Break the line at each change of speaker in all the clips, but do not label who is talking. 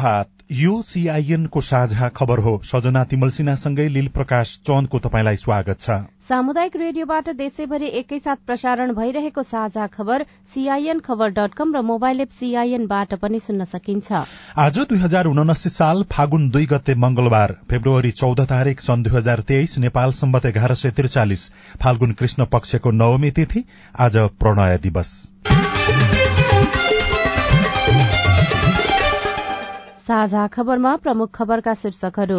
प्रभात यो सीआईएनको साझा खबर हो। सजना तिमल सिन्हासँगै लील प्रकाश चन्दको तपाईँलाई स्वागत छ।
सामुदायिक रेडियोबाट देशैभरि एकैसाथ प्रसारण भइरहेको साझा खबर सीआईएन खबर डट कम र मोबाइल एप सीआईएनबाट पनि सुन्न सकिन्छ।
आज दुई हजार उनासी साल फागुन दुई गते मंगलबार फेब्रुअरी चौध तारीक सन् दुई हजार तेइस नेपाल सम्बत एघार सय त्रिचालिस फाल्गुन कृष्ण पक्षको नवमी तिथि आज प्रणय दिवस।
साझा खबरमा प्रमुख खबरका शीर्षकहरू।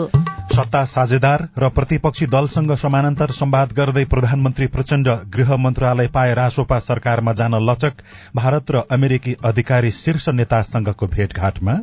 सत्ता साझेदार र प्रतिपक्षी दलसँग समानान्तर सम्वाद गर्दै प्रधानमन्त्री प्रचण्ड गृह मन्त्रालय पाए रासोपा सरकारमा जान लचक। भारत र अमेरिकी अधिकारी शीर्ष नेतासँगको भेटघाटमा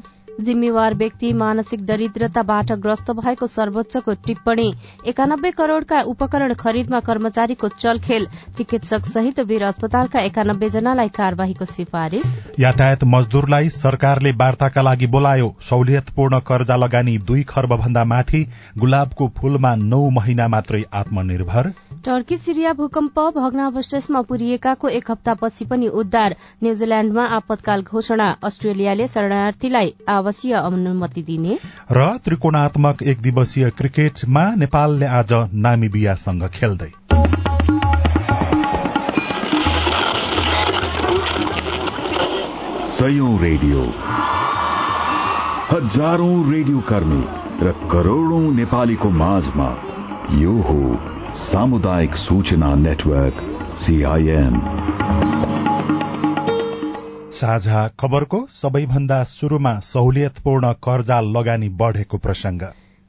जिम्मेवार व्यक्ति मानसिक दरिद्रताबाट ग्रस्त भएको सर्वोच्चको टिप्पणी एकानब्बे करोड़का उपकरण खरिदमा कर्मचारीको चलखेल चिकित्सक सहित वीर अस्पतालका एकानब्बे जनालाई कार्यवाहीको सिफारिश
यातायात मजदूरलाई सरकारले वार्ताका लागि बोलायो। सहुलियतपूर्ण कर्जा लगानी दुई खर्ब भन्दा माथि गुलाबको फूलमा नौ महिना मात्रै आत्मनिर्भर।
टर्की सिरिया भूकम्प भग्नावशेषमा पुरिएकाको एक हप्तापछि पनि उद्धार न्यूजील्याण्डमा आपतकाल घोषणा अस्ट्रेलियाले शरणार्थीलाई आवासीय अनुमति दिने।
र त्रिकोणात्मक एक दिवसीय क्रिकेटमा नेपालले आज नामिबियासँग खेल्दै।
सयौं रेडियो। हजारौं रेडियो कर्मी र करोड़ौं नेपालीको माझमा यो हो सामुदायिक सूचना नेटवर्क सीआईएन
साझा खबरको सबैभन्दा शुरूमा सहुलियतपूर्ण कर्जा लगानी बढ़ेको प्रसंग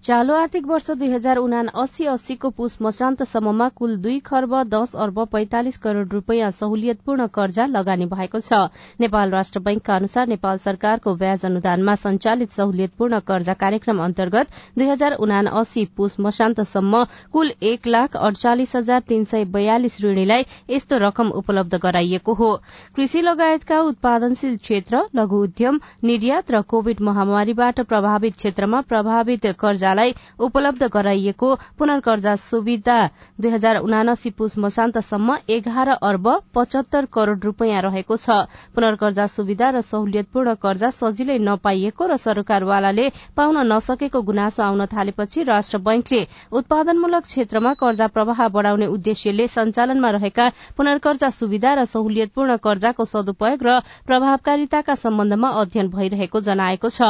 चालू आर्थिक वर्ष दुई हजार उना अस्सी अस्सीको पुष मसान्तसम्ममा कुल दुई खर्ब दश अर्ब पैंतालिस करोड़ रूपियाँ सहुलियतपूर्ण कर्जा लगानी भएको छ। नेपाल राष्ट्र बैंकका अनुसार नेपाल सरकारको ब्याज अनुदानमा संचालित सहुलियतपूर्ण कर्जा कार्यक्रम अन्तर्गत दुई हजार उना अस्सी पुष मसान्तसम्म कुल एक लाख अडचालिस हजार तीन सय बयालिस ऋणीलाई यस्तो रकम उपलब्ध गराइएको हो। कृषि लगायतका उत्पादनशील क्षेत्र लघु उद्यम निर्यात र कोविड महामारीबाट प्रभावित क्षेत्रमा प्रभावित कर्जा कर्जालाई उपलब्ध गराइएको पुनर्कर्जा सुविधा दुई हजार उनासी पुष मसान्तसम्म एघार अर्ब पचहत्तर करोड़ रूपियाँ रहेको छ। पुनर्कर्जा सुविधा र सहुलियतपूर्ण कर्जा सजिलै नपाइएको र सरकारवालाले पाउन नसकेको गुनासो आउन थालेपछि राष्ट्र बैंकले उत्पादनमूलक क्षेत्रमा कर्जा प्रवाह बढ़ाउने उद्देश्यले सञ्चालनमा रहेका पुनर्कर्जा सुविधा र सहुलियतपूर्ण कर्जाको सदुपयोग र प्रभावकारिताका सम्बन्धमा अध्ययन भइरहेको जनाएको छ।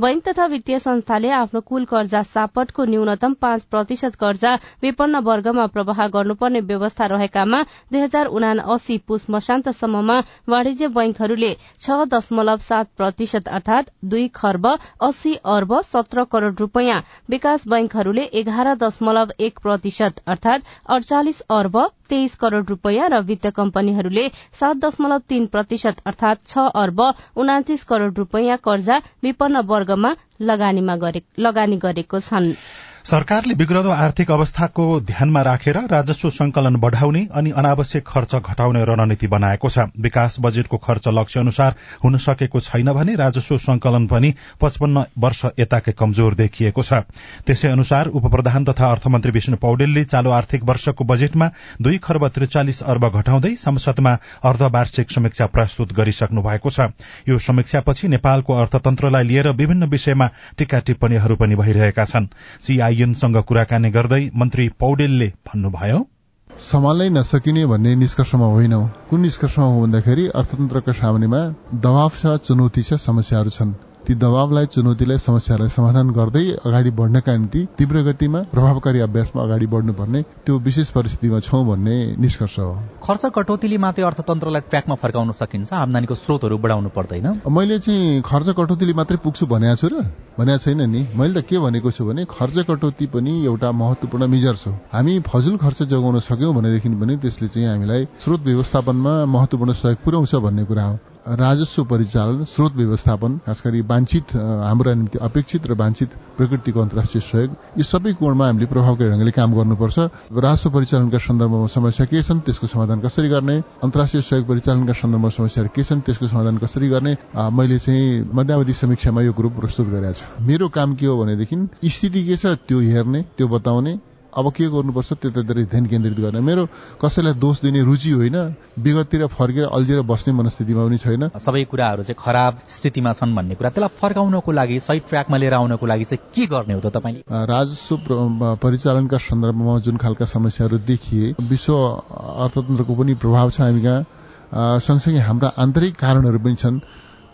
बैंक तथा वित्तीय संस्थाले आफ्नो कुल कर्जा सापटको न्यूनतम पाँच प्रतिशत कर्जा विपन्न वर्गमा प्रवाह गर्नुपर्ने व्यवस्था रहेकामा दुई हजार उना अस्सी पुष मशान्तसम्ममा वाणिज्य बैंकहरूले छ दशमलव सात प्रतिशत अर्थात दुई खर्ब अस्सी अर्ब सत्र करोड़ रूपियाँ विकास बैंकहरूले एघार दशमलव एक प्रतिशत अर्थात अडचालिस अर्ब तेइस करोड़ रूपियाँ र वित्त कम्पनीहरूले सात दशमलव तीन प्रतिशत अर्थात छ अर्ब उनातिस करोड़ रूपियाँ कर्जा विपन्न वर्गमा लगानी गरेको छन्।
सरकारले बिग्रदो आर्थिक अवस्थाको ध्यानमा राखेर राजस्व संकलन बढ़ाउने अनि अनावश्यक खर्च घटाउने रणनीति बनाएको छ। विकास बजेटको खर्च लक्ष्य अनुसार हुन सकेको छैन भने राजस्व संकलन पनि पचपन्न वर्ष यताकै कमजोर देखिएको छ। त्यसै अनुसार उप प्रधान तथा अर्थमन्त्री विष्णु पौडेलले चालू आर्थिक वर्षको बजेटमा दुई खर्ब त्रिचालिस अर्ब घटाउँदै संसदमा अर्धवार्षिक समीक्षा प्रस्तुत गरिसक्नु भएको छ। यो समीक्षापछि नेपालको अर्थतन्त्रलाई लिएर विभिन्न विषयमा टीका टिप्पणीहरू पनि भइरहेका छन्। आइएनसँग कुराकानी गर्दै मन्त्री पौडेलले भन्नुभयो
सम्हाल्नै नसकिने भन्ने निष्कर्षमा होइनौ। कुन निष्कर्षमा हो भन्दाखेरि अर्थतन्त्रका सामुनेमा दबाव छ चुनौती छ समस्याहरू छन्। ती दबावलाई चुनौतीलाई समस्यालाई समाधान गर्दै अगाडि बढ्नका निम्ति तीव्र गतिमा प्रभावकारी अभ्यासमा अगाडि बढ्नुपर्ने त्यो विशेष परिस्थितिमा छौं भन्ने निष्कर्ष हो।
खर्च कटौतीले मात्रै अर्थतन्त्रलाई ट्र्याकमा फर्काउन सकिन्छ? आमदानीको स्रोतहरू बढाउनु पर्दैन।
मैले चाहिँ खर्च कटौतीले मात्रै पुग्छु भनेको छु र? भनेको छैन नि। मैले त के भनेको छु भने खर्च कटौती पनि एउटा महत्वपूर्ण मेजर छ। हामी फजुल खर्च जोगाउन सक्यौं भनेदेखि पनि त्यसले चाहिँ हामीलाई स्रोत व्यवस्थापनमा महत्वपूर्ण सहयोग पुर्याउँछ भन्ने कुरा हो। राजस्व परिचालन स्रोत व्यवस्थापन खास गरी वाञ्छित हाम्रा निम्ति अपेक्षित र वाञ्छित प्रकृतिको अन्तर्राष्ट्रिय सहयोग यी सबै कोणमा हामीले प्रभावकारी ढंगले काम गर्नुपर्छ। राजस्व परिचालनका सन्दर्भमा समस्या के छन् त्यसको समाधान कसरी गर्ने? अन्तर्राष्ट्रिय सहयोग परिचालनका सन्दर्भमा समस्याहरू के छन् त्यसको समाधान कसरी गर्ने? मैले चाहिँ मध्यावधि समीक्षामा यो कुरो प्रस्तुत गरेको छु। मेरो काम के हो भनेदेखि स्थिति के छ त्यो हेर्ने त्यो बताउने अब के गर्नुपर्छ त्यतातिर ध्यान केन्द्रित गर्ने। मेरो कसैलाई दोष दिने रुचि होइन विगततिर फर्केर अल्झेर बस्ने मनस्थितिमा पनि छैन।
सबै कुराहरू चाहिँ खराब स्थितिमा छन् भन्ने कुरा। त्यसलाई फर्काउनको लागि सही ट्र्याकमा लिएर आउनको लागि चाहिँ के गर्ने हो त तपाईँले?
राजस्व परिचालनका सन्दर्भमा जुन खालका समस्याहरू देखिए विश्व अर्थतन्त्रको पनि प्रभाव छ हामी कहाँ। सँगसँगै हाम्रा आन्तरिक कारणहरू पनि छन्।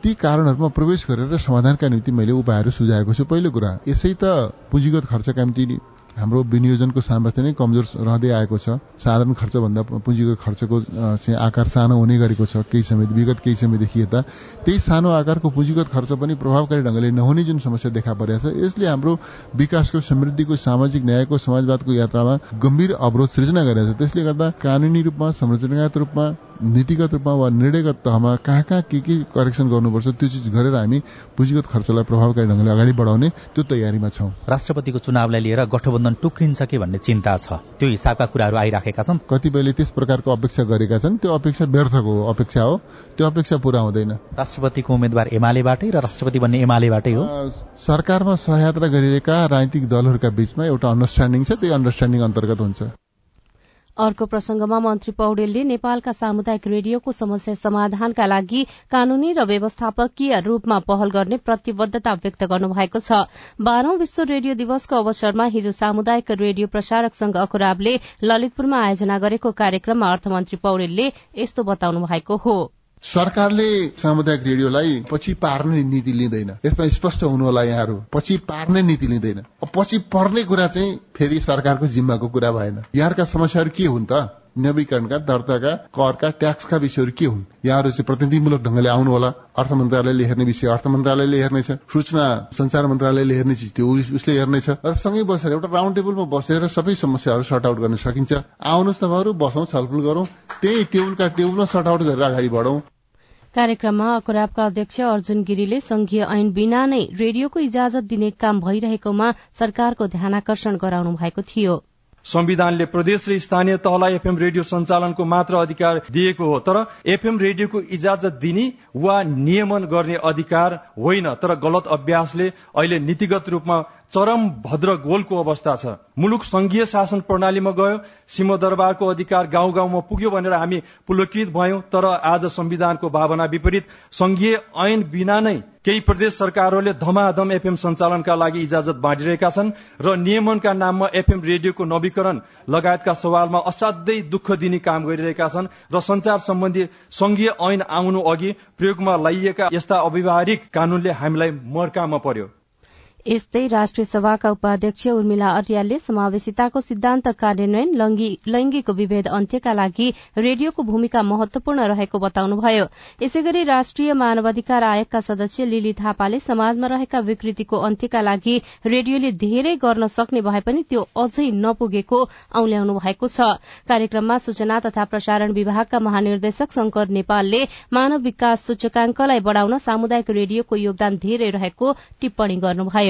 ती कारणहरूमा प्रवेश गरेर समाधानका निम्ति मैले उपायहरू सुझाएको छु। पहिलो कुरा यसै त पुँजीगत खर्चका निम्ति हाम्रो विनियोजनको सामर्थ्य नै कमजोर रहँदै आएको छ। साधारण खर्चभन्दा पुँजीगत खर्चको चाहिँ आकार सानो हुने गरेको छ। केही समय विगत केही समयदेखि यता। त्यही सानो आकारको पुँजीगत खर्च पनि प्रभावकारी ढंगले नहुने जुन समस्या देखा परेको छ यसले हाम्रो विकासको समृद्धिको सामाजिक न्यायको समाजवादको यात्रामा गम्भीर अवरोध सृजना गरेको छ त्यसले गर्दा कानूनी रूपमा संरचनागत रूपमा नीतिगत रूपमा वा निर्णयगत तहमा कहाँ कहाँ के के करेक्सन गर्नुपर्छ त्यो चिज गरेर हामी पुँजीगत खर्चलाई प्रभावकारी ढंगले अगाडि बढाउने त्यो तयारीमा छौं।
राष्ट्रपतिको चुनावलाई लिएर गठबन्धन टुक्रिन्छ कि भन्ने चिन्ता छ। त्यो हिसाबका कुराहरू आइराखेका छन्।
कतिपयले त्यस प्रकारको अपेक्षा गरेका छन्। त्यो अपेक्षा व्यर्थको अपेक्षा हो। त्यो अपेक्षा पूरा हुँदैन।
राष्ट्रपतिको उम्मेद्वार एमालेबाटै र राष्ट्रपति बन्ने एमालेबाटै हो।
सरकारमा सहयात्रा गरिरहेका राजनीतिक दलहरूका बीचमा एउटा अन्डरस्ट्याण्डिङ छ। त्यो अन्डरस्ट्याण्डिङ अन्तर्गत हुन्छ।
अर्को प्रसंगमा मन्त्री पौडेलले नेपालका सामुदायिक रेडियोको समस्या समाधानका लागि कानूनी र व्यवस्थापकीय रूपमा पहल गर्ने प्रतिबद्धता व्यक्त गर्नुभएको छ। बाह्रौं विश्व रेडियो दिवसको अवसरमा हिजो सामुदायिक रेडियो प्रसारक संघ अखुराबले ललितपुरमा आयोजना गरेको कार्यक्रममा अर्थमन्त्री पौडेलले यस्तो बताउनु भएको हो।
सरकारले सामुदायिक रेडियोलाई पछि पार्ने नीति लिँदैन। यसमा स्पष्ट हुनु होला यहाँहरू। पछि पार्ने नीति लिँदैन। पछि पर्ने कुरा चाहिँ फेरि सरकारको जिम्माको कुरा भएन। यहाँका समस्याहरू के हुन् त? नवीकरणका दर्ताका करका ट्याक्सका विषयहरू के हुन्? यहाँहरू चाहिँ प्रतिनिधिमूलक ढंगले आउनु होला। अर्थ मन्त्रालयले हेर्ने विषय अर्थ मन्त्रालयले हेर्नेछ। सूचना संचार मन्त्रालयले हेर्ने चिज त्यो उसले हेर्नेछ। र सँगै बसेर एउटा राउन्ड टेबलमा बसेर सबै समस्याहरू सर्ट आउट गर्न सकिन्छ। आउनुहोस् तपाईँहरू बसौँ छलफल गरौँ। त्यही टेबलका टेबलमा सर्ट आउट गरेर अगाडि बढौँ।
कार्यक्रममा अकुराबका अध्यक्ष अर्जुन गिरीले संघीय ऐन बिना नै रेडियोको इजाजत दिने काम भइरहेकोमा सरकारको ध्यानकर्षण गराउनु भएको थियो।
संविधानले प्रदेश र स्थानीय तहलाई एफएम रेडियो सञ्चालनको मात्र अधिकार दिएको हो तर एफएम रेडियोको इजाजत दिने वा नियमन गर्ने अधिकार होइन तर गलत अभ्यासले अहिले नीतिगत रूपमा चरम भद्र गोलको अवस्था छ। मुलुक संघीय शासन प्रणालीमा गयो सिंहदरबारको अधिकार गाउँ गाउँमा पुग्यो भनेर हामी पुलकित भयौं तर आज संविधानको भावना विपरीत। संघीय ऐन बिना नै केही प्रदेश सरकारहरूले धमाधम एफएम सञ्चालनका लागि इजाजत बाँडिरहेका छन् र नियमनका नाममा एफएम रेडियोको नवीकरण लगायतका सवालमा असाध्यै दुःख दिने काम गरिरहेका छन् र संचार सम्बन्धी संघीय ऐन आउनु अघि प्रयोगमा ल्याइएका यस्ता अव्यवहारिक कानूनले हामीलाई मर्कामा पर्यो।
यस्तै राष्ट्रिय सभाका उपाध्यक्ष उर्मिला अर्यालले समावेशिताको सिद्धान्त कार्यान्वयन लैंगिक विभेद अन्त्यका लागि रेडियोको भूमिका महत्वपूर्ण रहेको बताउनुभयो। यसै गरी राष्ट्रिय मानवाधिकार आयोगका सदस्य लिली थापाले समाजमा रहेका विकृतिको अन्त्यका लागि रेडियोले धेरै गर्न सक्ने भए पनि त्यो अझै नपुगेको औल्याउनु भएको छ। कार्यक्रममा सूचना तथा प्रसारण विभागका महानिर्देशक शंकर नेपालले मानव विकास सूचकांकलाई बढ़ाउन सामुदायिक रेडियोको योगदान धेरै रहेको टिप्पणी गर्नुभयो।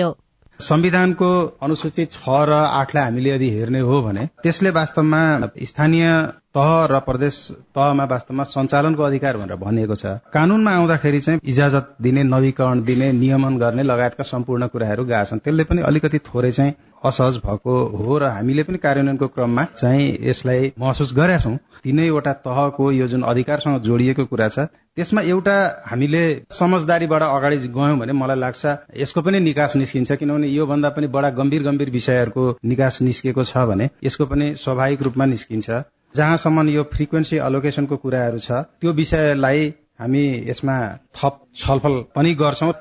संविधानको अनुसूचित छ र आठलाई हामीले यदि हेर्ने हो भने त्यसले वास्तवमा स्थानीय तह र प्रदेश तहमा वास्तवमा सञ्चालनको अधिकार भनेर भनिएको छ। कानूनमा आउँदाखेरि चाहिँ इजाजत दिने नवीकरण दिने नियमन गर्ने लगायतका सम्पूर्ण कुराहरू गएका छन्। त्यसले पनि अलिकति थोरै चाहिँ असहज भएको हो र हामीले पनि कार्यान्वयनको क्रममा चाहिँ यसलाई महसुस गरेका छौँ। तीनैवटा तहको यो जुन अधिकारसँग जोडिएको कुरा छ त्यसमा एउटा हामीले समझदारीबाट अगाडि गयौं भने मलाई लाग्छ यसको पनि निकास निस्किन्छ किनभने योभन्दा पनि बडा गम्भीर गम्भीर विषयहरूको निकास निस्किएको छ भने यसको पनि स्वाभाविक रूपमा निस्किन्छ। जहाँसम्म यो फ्रिक्वेन्सी अलोकेशनको कुराहरू छ त्यो विषयलाई हामी यसमा थप छलफल पनि गर्छौं।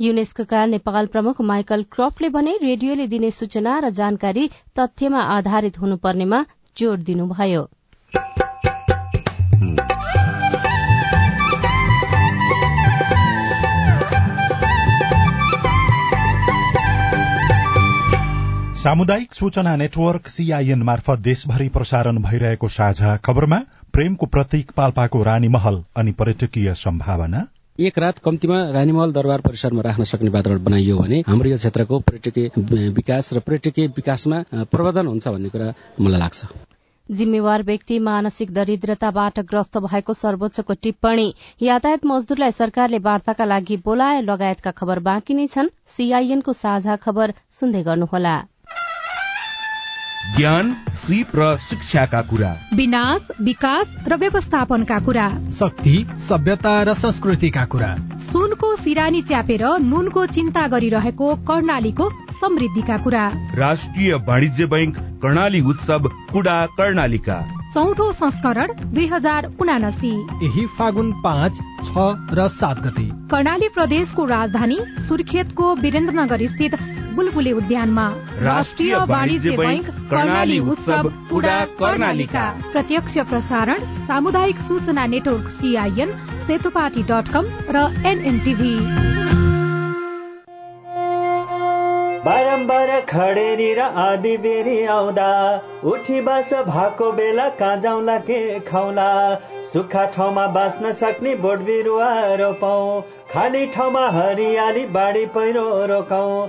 युनेस्कोका नेपाल प्रमुख माइकल क्रफ्टले भने रेडियोले दिने सूचना र जानकारी तथ्यमा आधारित हुनुपर्नेमा जोड़ दिनुभयो।
सामुदायिक सूचना नेटवर्क सीआईएन मार्फत देशभरि प्रसारण भइरहेको साझा खबरमा प्रेमको प्रतीक पाल्पाको रानी महल अनि पर्यटकीय सम्भावना।
एक रात कम्तीमा रानीमहल दरबार परिसरमा राख्न सक्ने वातावरण बनाइयो भने हाम्रो यो क्षेत्रको पर्यटकीय विकास र पर्यटकीय विकासमा प्रवर्धन हुन्छ भन्ने कुरा मलाई लाग्छ।
जिम्मेवार व्यक्ति मानसिक दरिद्रताबाट ग्रस्त भएको सर्वोच्चको टिप्पणी। यातायात मजदूरलाई सरकारले वार्ताका लागि बोलाए लगायतका खबर बाँकी नै छन्। सीआईएनको साझा खबर सुन्दै गर्नुहोला।
ज्ञान सिप र शिक्षाका कुरा।
विनाश विकास र व्यवस्थापनका कुरा।
शक्ति सभ्यता र संस्कृतिका कुरा।
सुनको सिरानी च्यापेर नुनको चिन्ता गरिरहेको कर्णालीको समृद्धिका कुरा।
राष्ट्रिय वाणिज्य बैंक कर्णाली उत्सव कुडा कर्णालीका।
चौथो संस्करण दुई हजार उनासी।
यही फागुन पाँच छ र सात गते।
कर्णाली प्रदेशको राजधानी सुर्खेतको वीरेन्द्रनगर स्थित बुलबुले उद्यानमा
राष्ट्रिय वाणिज्य बैंक कर्णाली उत्सव कुडा कर्णालीका।
प्रत्यक्ष प्रसारण सामुदायिक सूचना network CIN Setopati dot com र एनएनटिभी।
बारम्बार खडेरी र आदि बेरी आउँदा उठी बास भएको बेला कहाँ जाउँला के खाउला? सुक्खा ठाउँमा बाँच्न सक्ने बोट बिरुवा रोपौँ खाली ठाउँमा हरियाली बाढी पहिरो रोकौँ।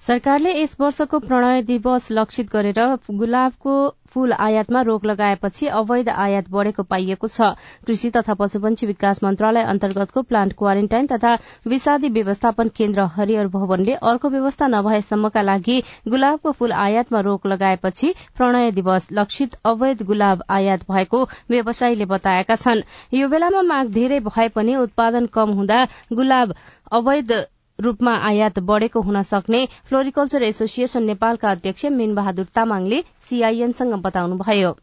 सरकारले यस वर्षको प्रणय दिवस लक्षित गरेर गुलाबको फूल आयातमा रोक लगाएपछि अवैध आयात बढ़ेको पाइएको छ। कृषि तथा पशुपन्छी विकास मन्त्रालय अन्तर्गतको प्लान्ट क्वारेन्टाइन तथा विषादी व्यवस्थापन केन्द्र हरिहर भवनले अर्को व्यवस्था नभएसम्मका लागि गुलाबको फूल आयातमा रोक लगाएपछि प्रणय दिवस लक्षित अवैध गुलाब आयात भएको व्यवसायीले बताएका छन्। यो बेलामा माग धेरै भए पनि उत्पादन कम हुँदा गुलाब अवैध रूपमा आयात बढ़ेको हुन सक्ने फ्लोरिकल्चर एसोसिएशन नेपालका अध्यक्ष मिनबहादुर तामाङले सीआईएनसँग बताउनुभयो।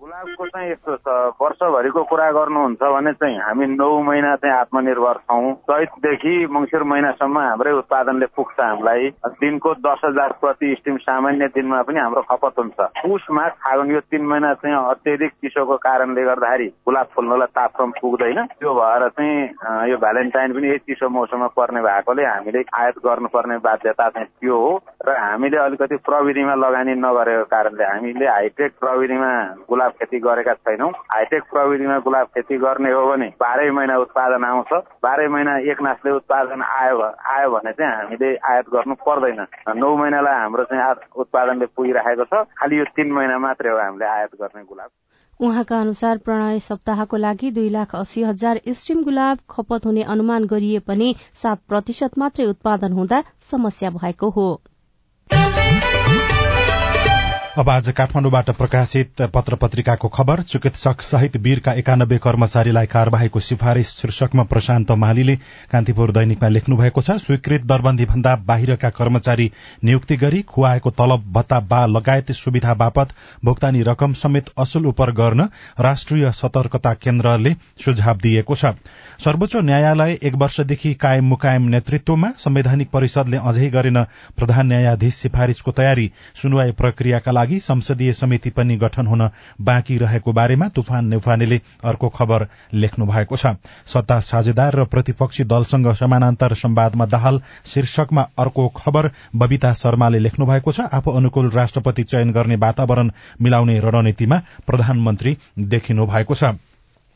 गुलाबको चाहिँ यस्तो छ वर्षभरिको कुरा गर्नुहुन्छ भने चाहिँ हामी नौ महिना चाहिँ आत्मनिर्भर छौँ। चैतदेखि मङ्सिर महिनासम्म हाम्रै उत्पादनले पुग्छ हामीलाई। दिनको दस हजार प्रति स्टिम सामान्य दिनमा पनि हाम्रो खपत हुन्छ। पुस माघ फागुन यो तिन महिना चाहिँ अत्यधिक चिसोको कारणले गर्दाखेरि गुलाब फुल्नलाई तापक्रम पुग्दैन। त्यो भएर चाहिँ यो भ्यालेन्टाइन पनि यही चिसो मौसममा पर्ने भएकोले हामीले आयात गर्नुपर्ने बाध्यता चाहिँ त्यो हो। र हामीले अलिकति प्रविधिमा लगानी नगरेको कारणले हामीले हाइटेक प्रविधिमा गुलाब खेती गरेका छैनौँ। हाइटेक प्रविधिमा गुलाब खेती गर्ने हो भने बाह्रै महिना उत्पादन आउँछ। बाह्रै महिना एक नासले उत्पादन आयो आयो भने चाहिँ हामीले आयात गर्नु पर्दैन। नौ महिनालाई हाम्रो चाहिँ उत्पादनले पुगिरहेको छ। खालि यो तीन महिना मात्रै हो हामीले आयात गर्ने गुलाब।
उहाँका अनुसार प्रणय सप्ताहको लागि दुई लाख अस्सी हजार स्टिम गुलाब खपत हुने अनुमान गरिए पनि सात प्रतिशत मात्रै उत्पादन हुँदा समस्या भएको हो।
अब आज काठमाडौँबाट प्रकाशित पत्र पत्रिकाको खबर चिकित्सक सहित वीरका एकानब्बे कर्मचारीलाई कार्यवाहीको सिफारिश शीर्षकमा प्रशान्त मालीले कान्तिपुर दैनिकमा लेख्नु भएको छ स्वीकृत दरबन्दी भन्दा बाहिरका कर्मचारी नियुक्ति गरी खुवाएको तलब भत्ता बा लगायत सुविधा बापत भुक्तानी रकम समेत असल उपर गर्न राष्ट्रिय सतर्कता केन्द्रले सुझाव दिएको छ। सर्वोच्च न्यायालय एक वर्षदेखि कायम मुकायम नेतृत्वमा संवैधानिक परिषदले अझै गरेन प्रधान न्यायाधीश सिफारिशको तयारी सुनवाई प्रक्रियाका लागि संसदीय समिति पनि गठन हुन बाँकी रहेको बारेमा तुफान नेउफानेले अर्को खबर लेख्नु भएको छ। सत्ता साझेदार र प्रतिपक्षी दलसँग समानान्तर संवादमा दाहाल शीर्षकमा अर्को खबर बबिता शर्माले लेख्नु भएको छ। आफू अनुकूल राष्ट्रपति चयन गर्ने वातावरण मिलाउने रणनीतिमा प्रधानमन्त्री देखिनु भएको छ।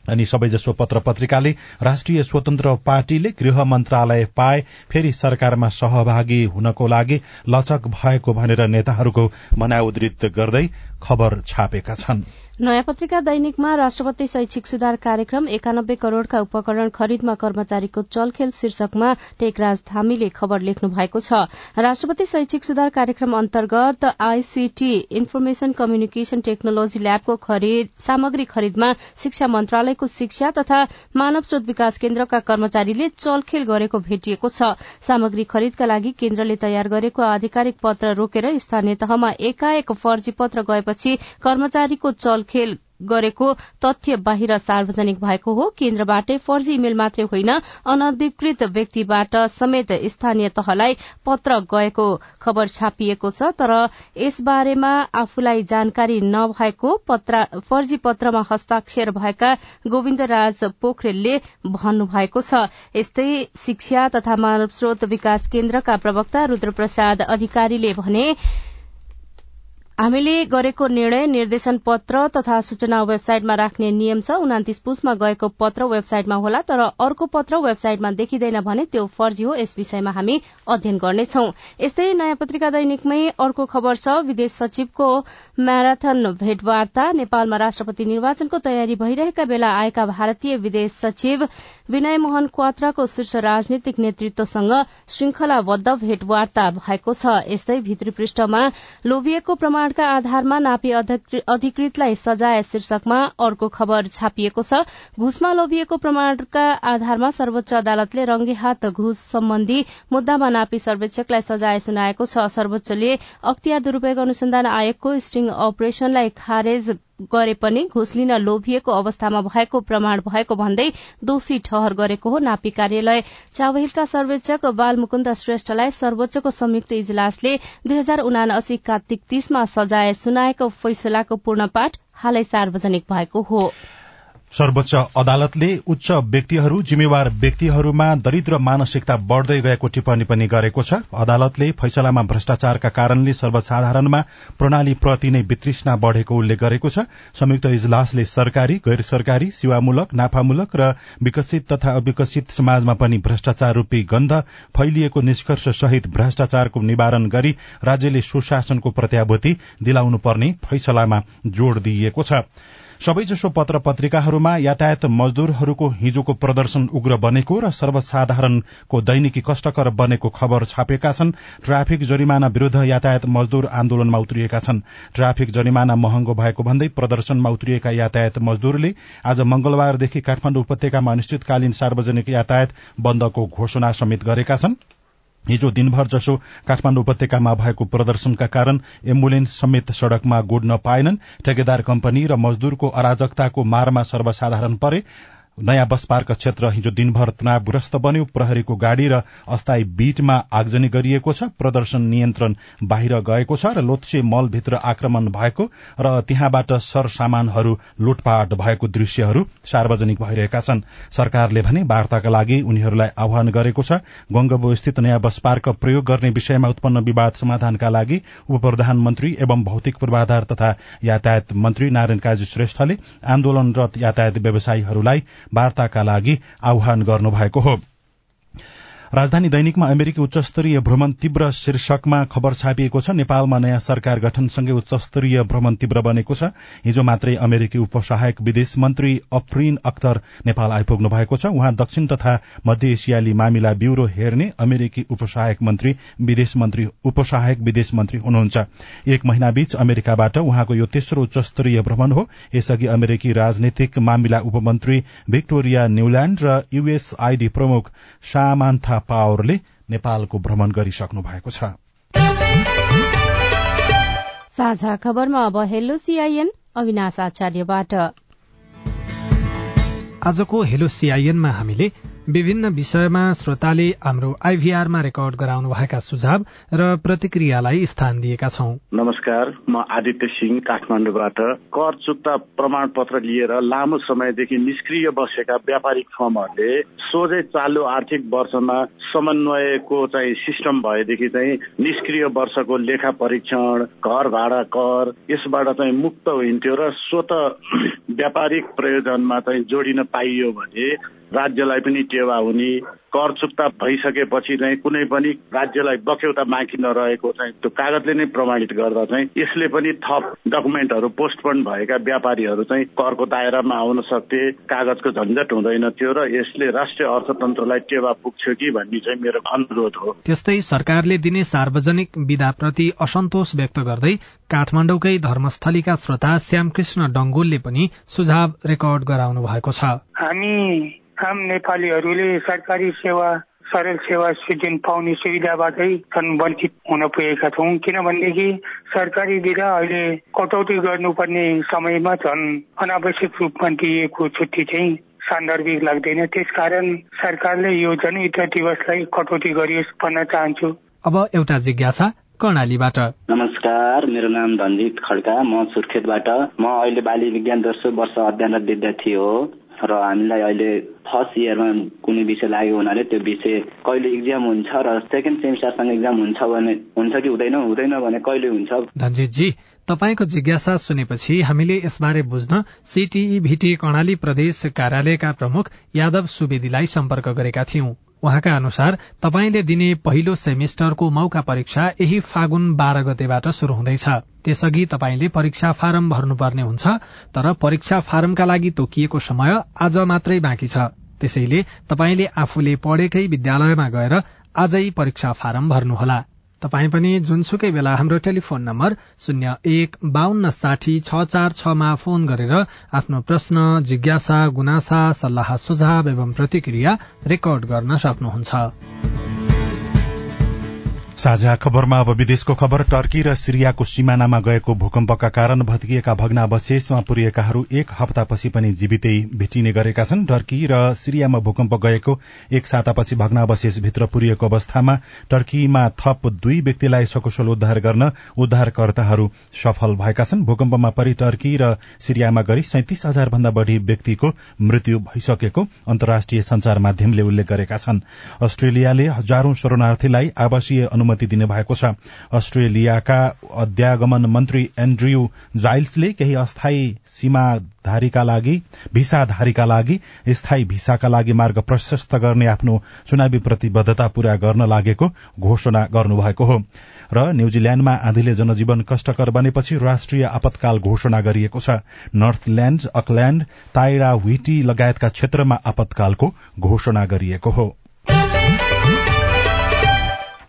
अनि सबैजसो पत्र पत्रिकाले राष्ट्रिय स्वतन्त्र पार्टीले गृह मन्त्रालय पाए फेरि सरकारमा सहभागी हुनको लागि लचक भएको भनेर नेताहरूको भनाइ उद्धृत गर्दै खबर छापेका छन्।
नयाँ पत्रिका दैनिकमा राष्ट्रपति शैक्षिक सुधार कार्यक्रम एकानब्बे करोड़का उपकरण खरिदमा कर्मचारीको चलखेल शीर्षकमा टेकराज धामीले खबर लेख्नु भएको छ। राष्ट्रपति शैक्षिक सुधार कार्यक्रम अन्तर्गत आईसीटी इन्फर्मेशन कम्युनिकेशन टेक्नोलोजी ल्याबको खरिद सामग्री खरिदमा शिक्षा मन्त्रालयको शिक्षा तथा मानव स्रोत विकास केन्द्रका कर्मचारीले चलखेल गरेको भेटिएको छ। सामग्री खरिदका लागि केन्द्रले तयार गरेको आधिकारिक पत्र रोकेर स्थानीय तहमा एकाएक फर्जी पत्र गएपछि कर्मचारीको चल खेल गरेको तथ्य बाहिर सार्वजनिक भएको हो। केन्द्रबाटै फर्जी इमेल मात्रै होइन अनधिकृत व्यक्तिबाट समेत स्थानीय तहलाई पत्र गएको खबर छापिएको छ। तर यसबारेमा आफूलाई जानकारी नभएको फर्जी पत्रमा हस्ताक्षर भएका गोविन्द राज पोखरेलले भन्नुभएको छ। यस्तै शिक्षा तथा मानव स्रोत विकास केन्द्रका प्रवक्ता रूद्रप्रसाद अधिकारीले भने हामीले गरेको निर्णय निर्देशन पत्र तथा सूचना वेबसाइटमा राख्ने नियम छ। उनातिस पुसमा गएको पत्र वेबसाइटमा होला तर अर्को पत्र वेबसाइटमा देखिँदैन भने त्यो फर्जी हो। यस विषयमा हामी अध्ययन गर्नेछौ। यस्तै नयाँ पत्रिका दैनिकमै अर्को खबर छ। विदेश सचिवको म्याराथन भेटवार्ता नेपालमा राष्ट्रपति निर्वाचनको तयारी भइरहेका बेला आएका भारतीय विदेश सचिव विनय मोहन क्वात्राको शीर्ष राजनीतिक नेतृत्वसँग श्रृंखलाबद्ध भेटवार्ता भएको छ। यस्तै भित्री पृष्ठमा लोभिएको प्रमाणका आधारमा नापी अधिकृतलाई सजाय शीर्षकमा अर्को खबर छापिएको छ। घुसमा लोभिएको प्रमाणका आधारमा सर्वोच्च अदालतले रंगे हात घुस सम्बन्धी मुद्दामा नापी सर्वेक्षकलाई सजाय सुनाएको छ। सर्वोच्चले अख्तियार दुरूपयोग अनुसन्धान आयोगको स्ट्रिङ अपरेशनलाई खारेज गरे पनि घुस लिन लोभिएको अवस्थामा भएको प्रमाण भएको भन्दै दोषी ठहर गरेको हो नापी कार्यालय। चावहिलका सर्वेक्षक बालमुकुन्द श्रेष्ठलाई सर्वोच्चको संयुक्त इजलासले दुई हजार उनासी कार्तिक तीसमा सजाय सुनाएको फैसलाको पूर्ण पाठ हालै सार्वजनिक भएको हो।
सर्वोच्च अदालतले उच्च व्यक्तिहरू जिम्मेवार व्यक्तिहरूमा दरिद्र मानसिकता बढ़दै गएको टिप्पणी पनि गरेको छ। अदालतले फैसलामा भ्रष्टाचारका कारणले सर्वसाधारणमा प्रणालीप्रति नै वितृष्णा बढ़ेको उल्लेख गरेको छ। संयुक्त इजलासले सरकारी गैर सरकारी सेवामूलक नाफामूलक र विकसित तथा अविकसित समाजमा पनि भ्रष्टाचार रूपी गन्ध फैलिएको निष्कर्ष सहित भ्रष्टाचारको निवारण गरी राज्यले सुशासनको प्रत्याभूति दिलाउनुपर्ने फैसलामा जोड़ दिइएको छ। सबैजसो पत्र पत्रिकाहरूमा यातायात मजदूरहरूको हिजोको प्रदर्शन उग्र बनेको र सर्वसाधारणको दैनिकी कष्टकर बनेको खबर छापेका छन् ट्राफिक जरिमाना विरूद्ध यातायात मजदूर आन्दोलनमा उत्रिएका छन्। ट्राफिक जरिमाना महँगो भएको भन्दै प्रदर्शनमा उत्रिएका यातायात मजदूरले आज मंगलबारदेखि काठमाडौँ उपत्यकामा अनिश्चितकालीन सार्वजनिक यातायात बन्दको घोषणा समेत गरेका छन्। हिजो दिनभर जसो काठमाण्डु उपत्यकामा भएको प्रदर्शनका कारण एम्बुलेन्स समेत सड़कमा गुड्न पाएनन् ठेकेदार कम्पनी र मजदूरको अराजकताको मारमा सर्वसाधारण परे नयाँ बस पार्क क्षेत्र हिजो दिनभर तनावग्रस्त बन्यो। प्रहरीको गाड़ी र अस्थायी बीटमा आगजनी गरिएको छ। प्रदर्शन नियन्त्रण बाहिर गएको छ र लोत्से मलभित्र आक्रमण भएको र त्यहाँबाट सरसामानहरू लुटपाट भएको दृश्यहरू सार्वजनिक भइरहेका छन्। सरकारले भने वार्ताका लागि उनीहरूलाई आह्वान गरेको छ गंगबो स्थित नयाँ बस पार्क प्रयोग गर्ने विषयमा उत्पन्न विवाद समाधानका लागि उप प्रधानमन्त्री एवं भौतिक पूर्वाधार तथा यातायात मन्त्री नारायण काजी श्रेष्ठले आन्दोलनरत यातायात व्यवसायीहरूलाई वार्ताका लागि आह्वान गर्नुभएको हो। राजधानी दैनिकमा अमेरिकी उच्चस्तरीय भ्रमण तीव्र शीर्षकमा खबर छापिएको छ। नेपालमा नयाँ सरकार गठनसँगै उच्चस्तरीय भ्रमण तीव्र बनेको छ। हिजो मात्रै अमेरिकी उपसहायक विदेश मन्त्री अफ्रिन अख्तर नेपाल आइपुग्नु भएको छ। उहाँ दक्षिण तथा मध्य एसियाली मामिला ब्यूरो हेर्ने अमेरिकी उपसहायक मन्त्री विदेश मन्त्री उपसहायक विदेश मन्त्री हुनुहुन्छ। एक महिनाबीच अमेरिकाबाट उहाँको यो तेस्रो उच्चस्तरीय भ्रमण हो। यसअघि अमेरिकी राजनीतिक मामिला उपमन्त्री भिक्टोरिया न्यूल्याण्ड र यूएसआईडी प्रमुख सामान्था पावरले नेपालको भ्रमण गरिसक्नु भएको छ।
साझा खबरमा अब हेलो सीआईएन अविनाश आचार्यबाट।
आजको हेलो सीआईएनमा हामीले विभिन्न विषयमा श्रोताले हाम्रो आइभीआरमा रेकर्ड गराउनु भएका सुझाव र प्रतिक्रियालाई स्थान दिएका छौं।
नमस्कार म आदित्य सिंह काठमाडौँबाट कर चुक्ता प्रमाण पत्र लिएर लामो समयदेखि निष्क्रिय बसेका व्यापारिक फर्महरूले सोझै चालु आर्थिक वर्षमा समन्वयको चाहिँ सिस्टम भएदेखि चाहिँ निष्क्रिय वर्षको लेखा परीक्षण घर भाडा कर यसबाट चाहिँ मुक्त हुन्थ्यो र स्वत व्यापारिक प्रयोजनमा चाहिँ जोडिन पाइयो भने राज्यलाई पनि टेवा हुने कर चुक्ता भइसकेपछि चाहिँ कुनै पनि राज्यलाई बक्यौता बाँकी नरहेको चाहिँ त्यो कागजले नै प्रमाणित गर्दा चाहिँ यसले पनि थप डकुमेन्टहरू पोस्टपोन भएका व्यापारीहरू चाहिँ करको दायरामा आउन सक्थे कागजको झन्झट हुँदैन थियो र यसले राष्ट्रिय अर्थतन्त्रलाई टेवा पुग्छ कि भन्ने चाहिँ मेरो अनुरोध हो।
त्यस्तै सरकारले दिने सार्वजनिक विधाप्रति असन्तोष व्यक्त गर्दै काठमाडौँकै धर्मस्थलीका श्रोता श्यामकृष्ण डंगोलले पनि सुझाव रेकर्ड गराउनु भएको छ।
हामी आम नेपालीहरूले सरकारी सेवा सरल सेवा जुन पाउने सुविधाबाटै झन् वञ्चित हुन पुगेका छौँ। किनभनेदेखि सरकारी विधा अहिले कटौती गर्नुपर्ने समयमा झन् अनावश्यक रूपमा दिएको छुट्टी चाहिँ सान्दर्भिक लाग्दैन। त्यसकारण सरकारले यो जनयुद्ध दिवसलाई कटौती गरियोस् भन्न चाहन्छु।
अब एउटा जिज्ञासा कर्णालीबाट।
नमस्कार मेरो नाम धनजित खड्का। म सुर्खेतबाट। म अहिले बाली विज्ञान दोस्रो वर्ष अध्ययनरत विद्यार्थी हो। र हामीलाई अहिले फर्स्ट इयरमा कुनै विषय लाग्यो हुनाले त्यो विषय कहिले इक्जाम हुन्छ र सेकेन्ड सेमिस्टरसँग इक्जाम हुन्छ भने हुन्छ कि हुँदैन? हुँदैन भने कहिले हुन्छ?
धनजितजी तपाईँको जिज्ञासा सुनेपछि हामीले यसबारे बुझ्न सीटीई भिटी कर्णाली प्रदेश कार्यालयका प्रमुख यादव सुवेदीलाई सम्पर्क गरेका थियौं। उहाँका अनुसार तपाईँले दिने पहिलो सेमिस्टरको मौका परीक्षा यही फागुन बाह्र गतेबाट शुरू हुँदैछ। त्यसअघि तपाईँले परीक्षा फारम भर्नुपर्ने हुन्छ तर परीक्षा फारमका लागि तोकिएको समय आज मात्रै बाँकी छ। त्यसैले तपाईँले आफूले पढेकै विद्यालयमा गएर आजै परीक्षा फारम भर्नुहोला। तपाई पनि जुनसुकै बेला हाम्रो टेलिफोन नम्बर शून्य एक बान्न साठी छ चार छमा फोन गरेर आफ्नो प्रश्न जिज्ञासा गुनासा सल्लाह सुझाव एवं प्रतिक्रिया रेकर्ड गर्न सक्नुहुन्छ।
साझा खबरमा अब विदेशको खबर टर्की र सिरियाको सिमानामा गएको भूकम्पका कारण भत्किएका भग्नावशेषमा पुरिएकाहरू एक हप्तापछि पनि जीवितै भेटिने गरेका छन्। टर्की र सिरियामा भूकम्प गएको एक सातापछि भग्नावशेषभित्र पुरिएको अवस्थामा टर्कीमा थप दुई व्यक्तिलाई सकुशल उद्धार गर्न उद्धारकर्ताहरू सफल भएका छन्। भूकम्पमा परि टर्की र सिरियामा गरी सैतिस हजार भन्दा बढ़ी व्यक्तिको मृत्यु भइसकेको अन्तर्राष्ट्रिय संचार माध्यमले उल्लेख गरेका छन्। अस्ट्रेलियाले हजारौं शरणार्थीलाई आवासीय अनुमति दिने भएको छ। अस्ट्रेलियाका अध्यागमन मन्त्री एन्ड्रयू जाइल्सले केही अस्थायी सीमाधारीका लागि भिसाधारीका लागि स्थायी भिसाका लागि मार्ग प्रशस्त गर्ने आफ्नो चुनावी प्रतिबद्धता पूरा गर्न लागेको घोषणा गर्नुभएको हो। र न्यूजील्याण्डमा आँधीले जनजीवन कष्टकर बनेपछि राष्ट्रिय आपतकाल घोषणा गरिएको छ। नर्थल्याण्ड अकल्याण्ड ताइरा व्हिटी लगायतका क्षेत्रमा आपतकालको घोषणा गरिएको हो।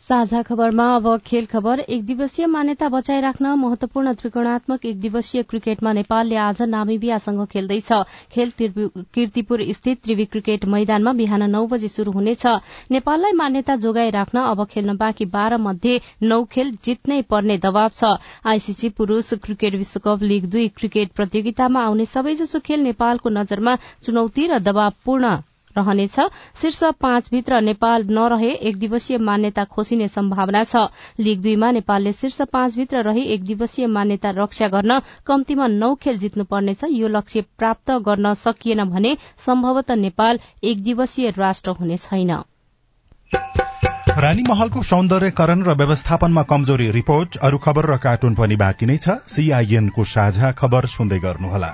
साझा खबरमा अब खेल खबर। एक दिवसीय मान्यता बचाइराख्न महत्वपूर्ण त्रिकोणात्मक एक दिवसीय क्रिकेटमा नेपालले आज नामिबियासँग खेल्दैछ। खेल किर्तिपुर स्थित त्रिवी क्रिकेट मैदानमा बिहान नौ बजे शुरू हुनेछ। नेपाललाई मान्यता जोगाइराख्न अब खेल्न बाँकी बाह्र मध्ये नौ खेल जित्नै पर्ने दबाव छ। आईसीसी पुरूष क्रिकेट विश्वकप लीग दुई क्रिकेट प्रतियोगितामा आउने सबैजसो खेल नेपालको नजरमा चुनौती र दबावपूर्ण रहनेछ। शीर्ष पाँचभित्र नेपाल नरहे एक दिवसीय मान्यता खोसिने सम्भावना छ। लीग दुईमा नेपालले शीर्ष पाँचभित्र रही एक दिवसीय मान्यता रक्षा गर्न कम्तीमा नौ खेल जित्नुपर्नेछ। यो लक्ष्य प्राप्त गर्न सकिएन भने सम्भवतः नेपाल एक दिवसीय राष्ट्र हुने छैन।
रानीमहलको सौन्दर्यकरण र व्यवस्थापनमा कमजोरी रिपोर्ट अरू खबर र कार्टुन पनि बाँकी नै छ। सीआईएनको साझा खबर सुन्दै गर्नुहोला।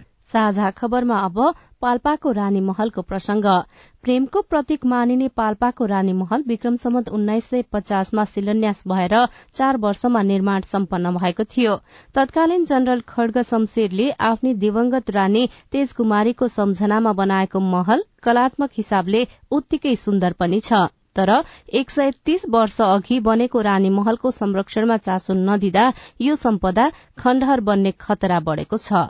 साझा खबरमा अब पाल्पाको रानी महलको प्रसंग। प्रेमको प्रतीक मानिने पाल्पाको रानी महल विक्रम सम्मत उन्नाइस सय पचासमा शिलान्यास भएर चार वर्षमा निर्माण सम्पन्न भएको थियो। तत्कालीन जनरल खड्ग शमशेरले आफ्नी दिवंगत रानी तेज कुमारीको सम्झनामा बनाएको महल कलात्मक हिसाबले उत्तिकै सुन्दर पनि छ। तर एक सय तीस वर्ष अघि बनेको रानी महलको संरक्षणमा चासो नदिँदा यो सम्पदा खण्डहर बन्ने खतरा बढ़ेको छ।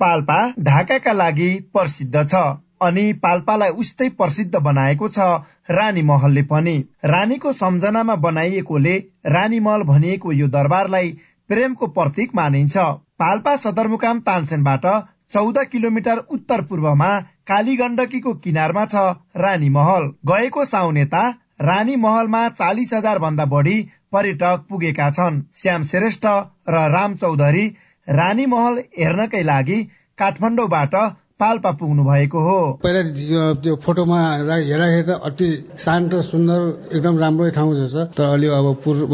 पाल्पा ढाकाका लागि प्रसिद्ध छ अनि पाल्पालाई उस्तै प्रसिद्ध बनाएको छ रानी महलले पनि। रानीको सम्झनामा बनाइएकोले रानी महल भनिएको यो दरबारलाई प्रेमको प्रतीक मानिन्छ। पाल्पा सदरमुकाम तानसेनबाट चौध किलोमिटर उत्तर पूर्वमा काली गण्डकीको किनारमा छ रानी महल। गएको साउनेता रानी महलमा चालिस हजार भन्दा बढी पर्यटक पुगेका छन्। श्याम श्रेष्ठ र राम चौधरी रानी महल हेर्नकै लागि काठमाडौँबाट पाल्पा पुग्नु भएको हो।
पहिला त्यो फोटोमा हेर्दाखेरि त अति शान्त सुन्दर एकदम राम्रै ठाउँ जस्तो तर अलि अब पूर्व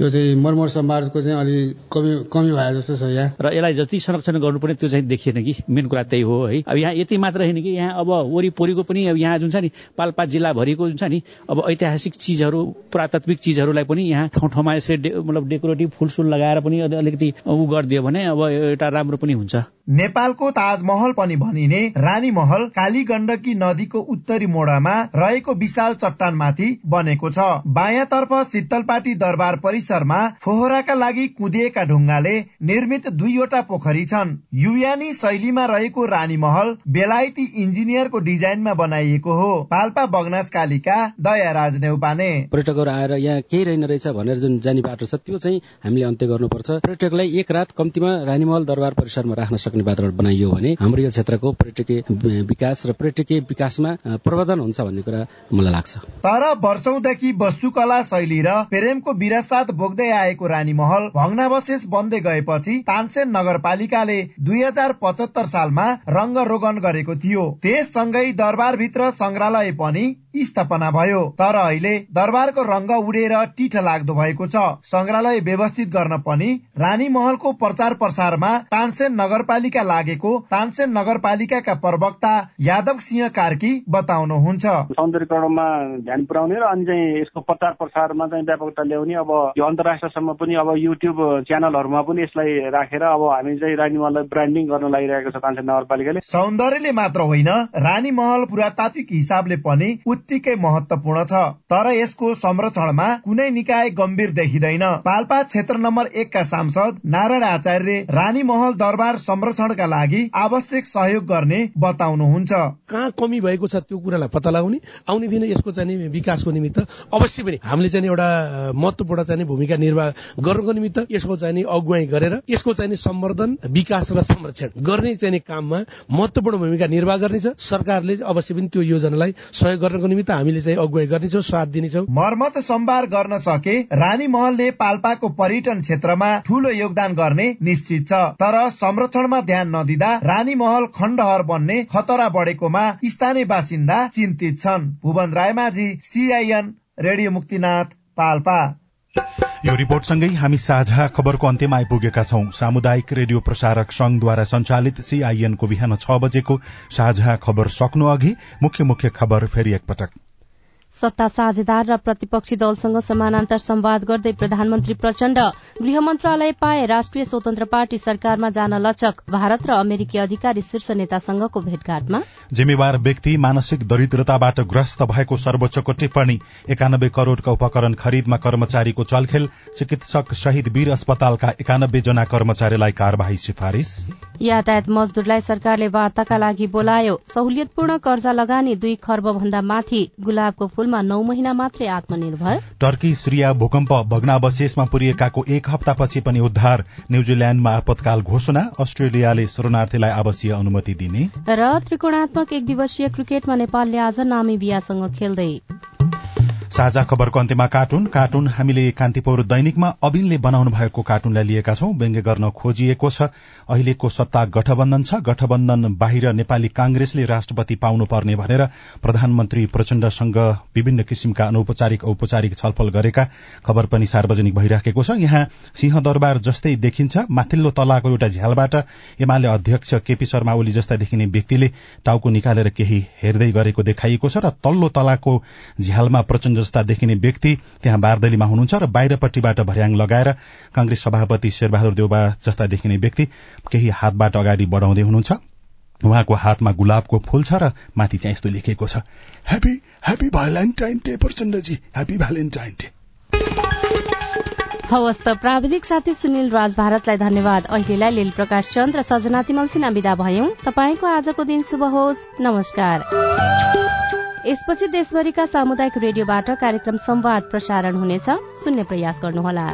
यो चाहिँ मर्मर समाजको चाहिँ अलिक कमी कमी भयो जस्तो छ यहाँ।
र यसलाई जति संरक्षण गर्नुपर्ने त्यो चाहिँ देखिएन कि। मेन कुरा त्यही हो है। अब यहाँ यति मात्र होइन कि यहाँ अब वरिपरिको पनि अब यहाँ जुन छ नि पाल्पा जिल्लाभरिको जुन छ नि अब ऐतिहासिक चिजहरू पुरातात्विक चिजहरूलाई पनि यहाँ ठाउँ ठाउँमा यसरी मतलब डेकोरेटिभ फुलसुल लगाएर पनि अलिकति ऊ गरिदियो भने अब एउटा राम्रो पनि हुन्छ।
नेपालको ताजमहल पनि भनिने रानी महल काली गण्डकी नदीको उत्तरी मोडामा रहेको विशाल चट्टानमाथि बनेको छ। बायाँतर्फ शीतलपाटी दरबार परिसरमा फोहोराका लागि कुदिएका ढुङ्गाले निर्मित दुईवटा पोखरी छन्। युयानी शैलीमा रहेको रानी महल बेलायती इन्जिनियरको डिजाइनमा बनाइएको हो। पाल्पा बगनास कालिका दयाराज नेउपाने।
पर्यटकहरू आएर यहाँ केही रहेन रहेछ भनेर जुन जाने बाटो छ त्यो चाहिँ हामीले अन्त्य गर्नुपर्छ। पर्यटकलाई एक रात कम्तीमा रानीमहल दरबार परिसरमा राख्न सक्ने वातावरण बनाइयो भने हाम्रो यो क्षेत्रको पर्यटकीय विकास र पर्यटकीय विकासमा प्रवर्धन हुन्छ भन्ने कुरा मलाई लाग्छ।
तर वर्षौंदेखि वस्तुकला शैली र प्रेमको विरासत बोक्दै आएको रानी महल भग्नावशेष बन्दै गएपछि तानसेन नगरपालिकाले दुई हजार पचहत्तर सालमा रंग रोगन गरेको थियो। त्यससँगै दरबारभित्र संग्रहालय पनि स्थापना भयो। तर अहिले दरबारको रंग उडेर टिठ लाग्दो भएको छ। संग्रहालय व्यवस्थित गर्न पनि रानी महलको प्रचार प्रसारमा तानसेन नगरपालिका लागेको तानसेन नगरपालिकाका प्रवक्ता यादव सिंह कार्की बताउनुहुन्छ।
सौन्दर्यकरणमा ध्यान पुर्याउने र अनि चाहिँ यसको प्रचार प्रसारमा चाहिँ व्यापकता ल्याउने अब यो अन्तर्राष्ट्रसम्म पनि अब युट्युब च्यानलहरूमा पनि यसलाई राखेर अब हामी चाहिँ रानी महललाई ब्रान्डिङ गर्न लागिरहेको छ तानसेन नगरपालिकाले।
सौन्दर्यले मात्र होइन रानी महल पुरातात्विक हिसाबले पनि उत्तिकै महत्वपूर्ण छ। तर यसको संरक्षणमा कुनै निकाय गम्भीर देखिँदैन। पाल्पा क्षेत्र नम्बर एकका सांसद नारायण आचार्य रानी महल दरबार संरक्षणका लागि आवश्यक सहयोग गर्ने बताउनुहुन्छ।
कहाँ कमी भएको छ त्यो कुरालाई पत्ता लगाउने आउने दिन यसको चाहिँ विकासको निमित्त अवश्य पनि हामीले चाहिँ एउटा महत्वपूर्ण चाहिँ भूमिका निर्वाह गर्नको निमित्त यसको चाहिँ अगुवाई गरेर यसको चाहिँ सम्वर्धन विकास र संरक्षण गर्ने चाहिँ काममा महत्वपूर्ण भूमिका निर्वाह गर्नेछ। सरकारले अवश्य पनि त्यो योजनालाई सहयोग गर्नको निमित्त हामीले चाहिँ अगुवाई गर्नेछौँ साथ दिनेछौँ।
मर्मत सम्भार गर्न सके रानी महलले पाल्पाको पर्यटन क्षेत्रमा ठूलो योगदान गर्ने निश्चित छ। तर संरक्षणमा ध्यान नदिँदा रानी महल खण्डहर बन्ने खतरा बढेकोमा स्थानीय बासिन्दा चिन्तित छन्। Bhuwan Raymajhi CIN radio Muktinath Palpa.
यो रिपोर्टसँगै हामी साझा खबरको अन्त्यमा आइपुगेका छौं। सामुदायिक रेडियो प्रसारक संघद्वारा संचालित सीआईएनको बिहान छ बजेको साझा खबर सक्नु अघि मुख्य मुख्य खबर फेरि एकपटक।
सत्ता साझेदार र प्रतिपक्षी दलसँग समानान्तर संवाद गर्दै प्रधानमन्त्री प्रचण्ड गृह मन्त्रालय पाए राष्ट्रिय स्वतन्त्र पार्टी सरकारमा जान लचक। भारत र अमेरिकी अधिकारी शीर्ष नेतासँगको भेटघाटमा
जिम्मेवार व्यक्ति मानसिक दरिद्रताबाट ग्रस्त भएको सर्वोच्चको टिप्पणी एकानब्बे करोड़का उपकरण खरिदमा कर्मचारीको चलखेल चिकित्सक शहीद वीर अस्पतालका एकानब्बे जना कर्मचारीलाई कार्यवाही सिफारिश
यातायात मजदूरलाई सरकारले वार्ताका लागि बोलायो। सहुलियतपूर्ण कर्जा लगानी दुई खर्ब भन्दा माथि गुलाबको फूलमा नौ महिना मात्रै आत्मनिर्भर।
टर्की सिरिया भूकम्प भग्नावशेषमा पुरिएकाको एक हप्तापछि पनि उद्धार। न्यूजील्याण्डमा आपतकाल घोषणा अस्ट्रेलियाले शरणार्थीलाई आवासीय अनुमति दिने।
र त्रिकोणात्मक एक दिवसीय क्रिकेटमा नेपालले आज नामिबियासँग खेल्दै।
साझा खबरको अन्त्यमा कार्टुन। कार्टुन हामीले कान्तिपुर दैनिकमा अबिनले बनाउनु भएको कार्टुनलाई लिएका छौं। व्यङ्ग्य गर्न खोजिएको छ। अहिलेको सत्ता गठबन्धन छ। गठबन्धन बाहिर नेपाली कांग्रेसले राष्ट्रपति पाउनु पर्ने भनेर प्रधानमन्त्री प्रचण्डसँग विभिन्न किसिमका अनौपचारिक औपचारिक छलफल गरेका खबर पनि सार्वजनिक भइराखेको छ। यहाँ सिंहदरबार जस्तै देखिन्छ। माथिल्लो तलाको एउटा झ्यालबाट एमाले अध्यक्ष केपी शर्मा ओली जस्ता देखिने व्यक्तिले टाउको निकालेर केही हेर्दै गरेको देखाइएको छ र तल्लो तलाको झ्यालमा प्रचण्ड जस्ता देखिने व्यक्ति त्यहाँ बारदलीमा हुनुहुन्छ र बाहिरपट्टिबाट भर्याङ लगाएर कांग्रेस सभापति शेरबहादुर देउबा जस्ता देखिने व्यक्ति केही हातबाट अगाडि बढ़ाउँदै हुनुहुन्छ। उहाँको हातमा गुलाबको फूल छ र माथि चाहिँ यस्तो लेखिएको छ। ह्यापी ह्यापी भ्यालेन्टाइन डे प्रचण्डजी। ह्यापी भ्यालेन्टाइन डे
हवस् त प्राविधिक साथी सुनिल राज भारतलाई धन्यवाद। अहिलेलाई लील प्रकाश चन्द र सजना तिमल सिन्हा विदा भयौं। तपाईँको आजको दिन शुभ होस्। नमस्कार। यसपछि देशभरिका सामुदायिक रेडियोबाट कार्यक्रम संवाद प्रसारण हुनेछ। सुन्ने प्रयास गर्नुहोला।